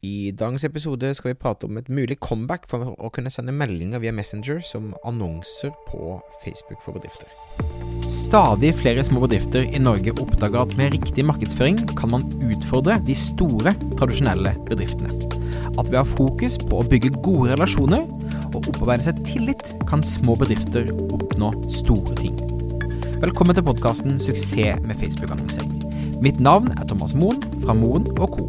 I dagens episode skal vi prate om et mulig comeback for å kunne sende meldinger via Messenger som annonser på Facebook for bedrifter. Stadig flere små bedrifter i Norge oppdager at med riktig markedsføring kan man utfordre de store, tradisjonelle bedriftene. At ved å ha fokus på å bygge gode relasjoner og opparbeide seg tillit, kan små bedrifter oppnå store ting. Velkommen til podkasten 'Suksess med Facebook-annonsering'. Mitt navn er Thomas Moen fra Moen Co.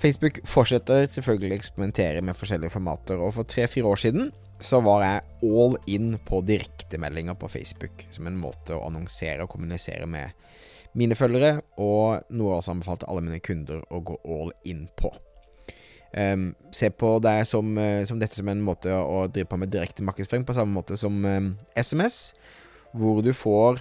Facebook fortsetter selvfølgelig å eksperimentere med forskjellige formater, og for tre-fire år siden så var jeg all in på direktemeldinger på Facebook som en måte å annonsere og kommunisere med mine følgere, og noe jeg også anbefalte alle mine kunder å gå all in på. Um, se på det som, uh, som, dette som en måte å drive på med direkte markedsføring, på samme måte som um, SMS, hvor du får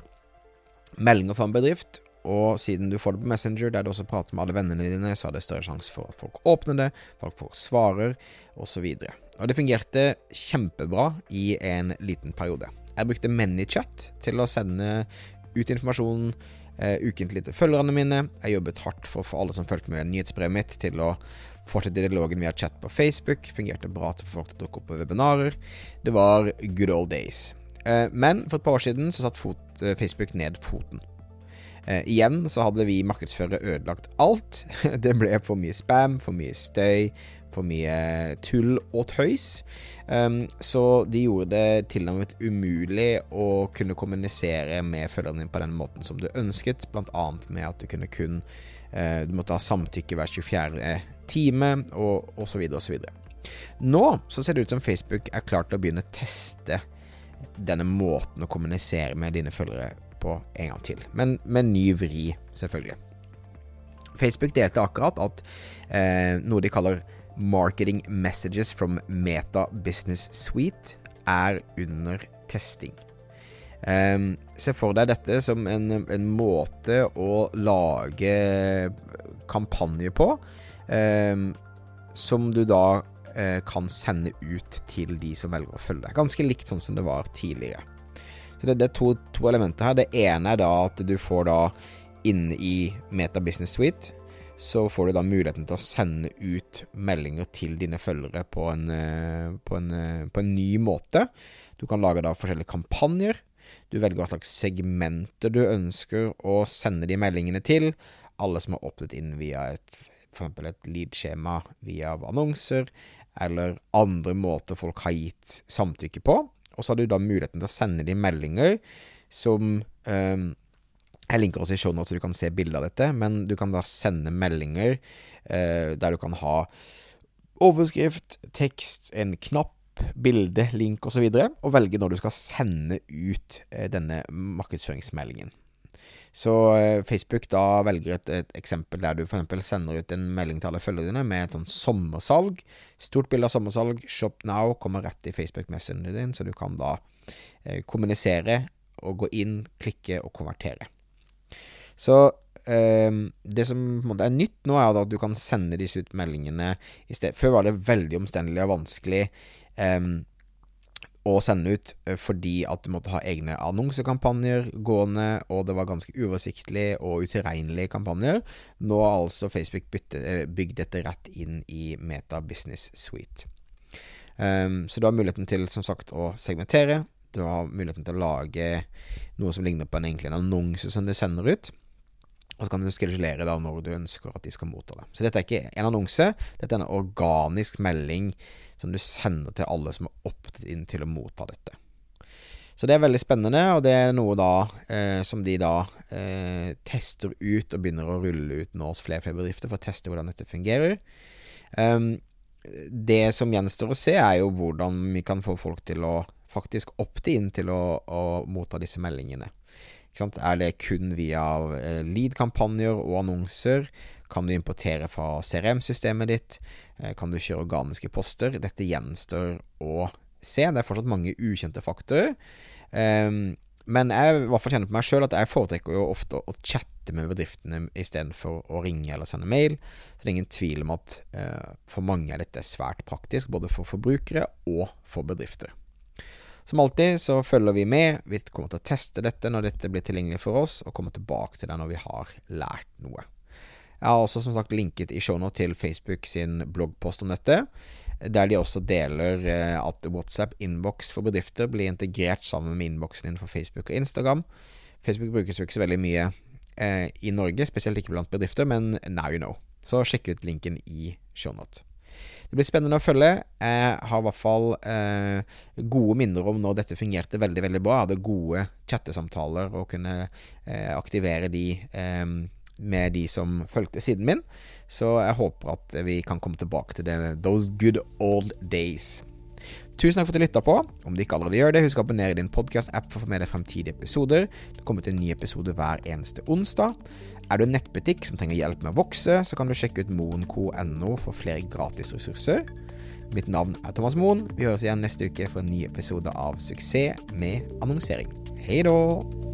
meldinger fra en bedrift, og siden du får det på Messenger, der du også prater med alle vennene dine, så er det større sjanse for at folk åpner det, folk får svarer, osv. Og, og det fungerte kjempebra i en liten periode. Jeg brukte ManyChat til å sende ut informasjon eh, ukentlig til følgerne mine. Jeg jobbet hardt for å få alle som fulgte med nyhetsbrevet mitt, til å fortsette dialogen via chat på Facebook. Fungerte bra til folk til å dukke opp på webinarer. Det var good old days. Eh, men for et par år siden så satt fot, eh, Facebook ned foten. Eh, igjen så hadde vi markedsførere ødelagt alt. det ble for mye spam, for mye støy, for mye tull og tøys. Um, så de gjorde det tilnærmet umulig å kunne kommunisere med følgerne dine på den måten som du ønsket, bl.a. med at du kunne kun uh, Du måtte ha samtykke hver 24. time, og osv. osv. Nå så ser det ut som Facebook er klar til å begynne å teste denne måten å kommunisere med dine følgere på en gang til, men med ny vri, selvfølgelig. Facebook delte akkurat at eh, noe de kaller Marketing Messages from Meta Business Suite er under testing. Um, se for deg dette som en, en måte å lage kampanje på, um, som du da uh, kan sende ut til de som velger å følge deg. Ganske likt sånn som det var tidligere. Så det, det er to, to, elementer her. Det ene er da at du får da inne i Meta Business Suite så får du da muligheten til å sende ut meldinger til dine følgere på en, eh, på en, eh, på en ny måte. Du kan lage da forskjellige kampanjer. Du velger hva slags segmenter du ønsker å sende de meldingene til. Alle som har åpnet inn via et for et lead-skjema via annonser, eller andre måter folk har gitt samtykke på. Og så har du da muligheten til å sende de meldinger som eh, Jeg linker også i showet så du kan se bilde av dette, men du kan da sende meldinger eh, der du kan ha overskrift, tekst, en knapp, bilde, link osv., og, så og velge når du skal sende ut uh, denne markedsføringsmeldingen. Så eh, Facebook da velger et, et eksempel der du f.eks. sender ut en melding til alle følgerne med et sånn sommersalg. Stort bilde av sommersalg. Shop now kommer rett i Facebook Messenger din, så du kan da eh, kommunisere og gå inn, klikke og konvertere. Så eh, det som på en måte er nytt nå, er at du kan sende disse ut meldingene i sted. Før var det veldig omstendelig og vanskelig. Eh, å sende ut eh, fordi at du måtte ha egne annonsekampanjer gående, og det var ganske uoversiktlig og utilregnelige kampanjer. Nå har altså Facebook eh, bygd dette rett inn i Meta Business Suite. Um, så du har muligheten til som sagt å segmentere. Du har muligheten til å lage noe som ligner på en en annonse som du sender ut. Og så kan du skedulere da når du ønsker at de skal motta det. Så dette er ikke en annonse, dette er en organisk melding som du sender til alle som er opptatt inn til å motta dette. Så det er veldig spennende, og det er noe da eh, som de da eh, tester ut og begynner å rulle ut nå hos flere flere bedrifter for å teste hvordan dette fungerer. Um, det som gjenstår å se, er jo hvordan vi kan få folk til å faktisk oppte inn til å, å motta disse meldingene. Er det kun via eh, lead-kampanjer og annonser? Kan du importere fra CRM-systemet ditt? Eh, kan du kjøre organiske poster? Dette gjenstår å se. Det er fortsatt mange ukjente faktorer. Um, men jeg i hvert fall kjenner på meg sjøl at jeg foretrekker jo ofte å chatte med bedriftene istedenfor å ringe eller sende mail. Så det er ingen tvil om at uh, for mange er dette svært praktisk, både for forbrukere og for bedrifter. Som alltid så følger vi med. Vi kommer til å teste dette når dette blir tilgjengelig for oss, og kommer tilbake til det når vi har lært noe. Jeg har også som sagt linket i shownote til Facebook sin bloggpost om dette, der de også deler eh, at WhatsApp innboks for bedrifter blir integrert sammen med innboksen din for Facebook og Instagram. Facebook brukes jo ikke så veldig mye eh, i Norge, spesielt ikke blant bedrifter, men now you know. Så sjekk ut linken i shownote. Det blir spennende å følge. Jeg har i hvert fall eh, gode minner om når dette fungerte veldig veldig bra. Jeg hadde gode chattesamtaler og kunne eh, aktivere de eh, med de som fulgte siden min. Så jeg håper at vi kan komme tilbake til det, those good old days. Tusen takk for at du lytta på. Om du ikke allerede gjør det, husk å abonnere i din podkast-app for å få med deg fremtidige episoder. Det kommer til en ny episode hver eneste onsdag. Er du en nettbutikk som trenger hjelp med å vokse, så kan du sjekke ut moenco.no for flere gratisressurser. Mitt navn er Thomas Moen. Vi høres igjen neste uke for en ny episode av Suksess med annonsering. Hei da!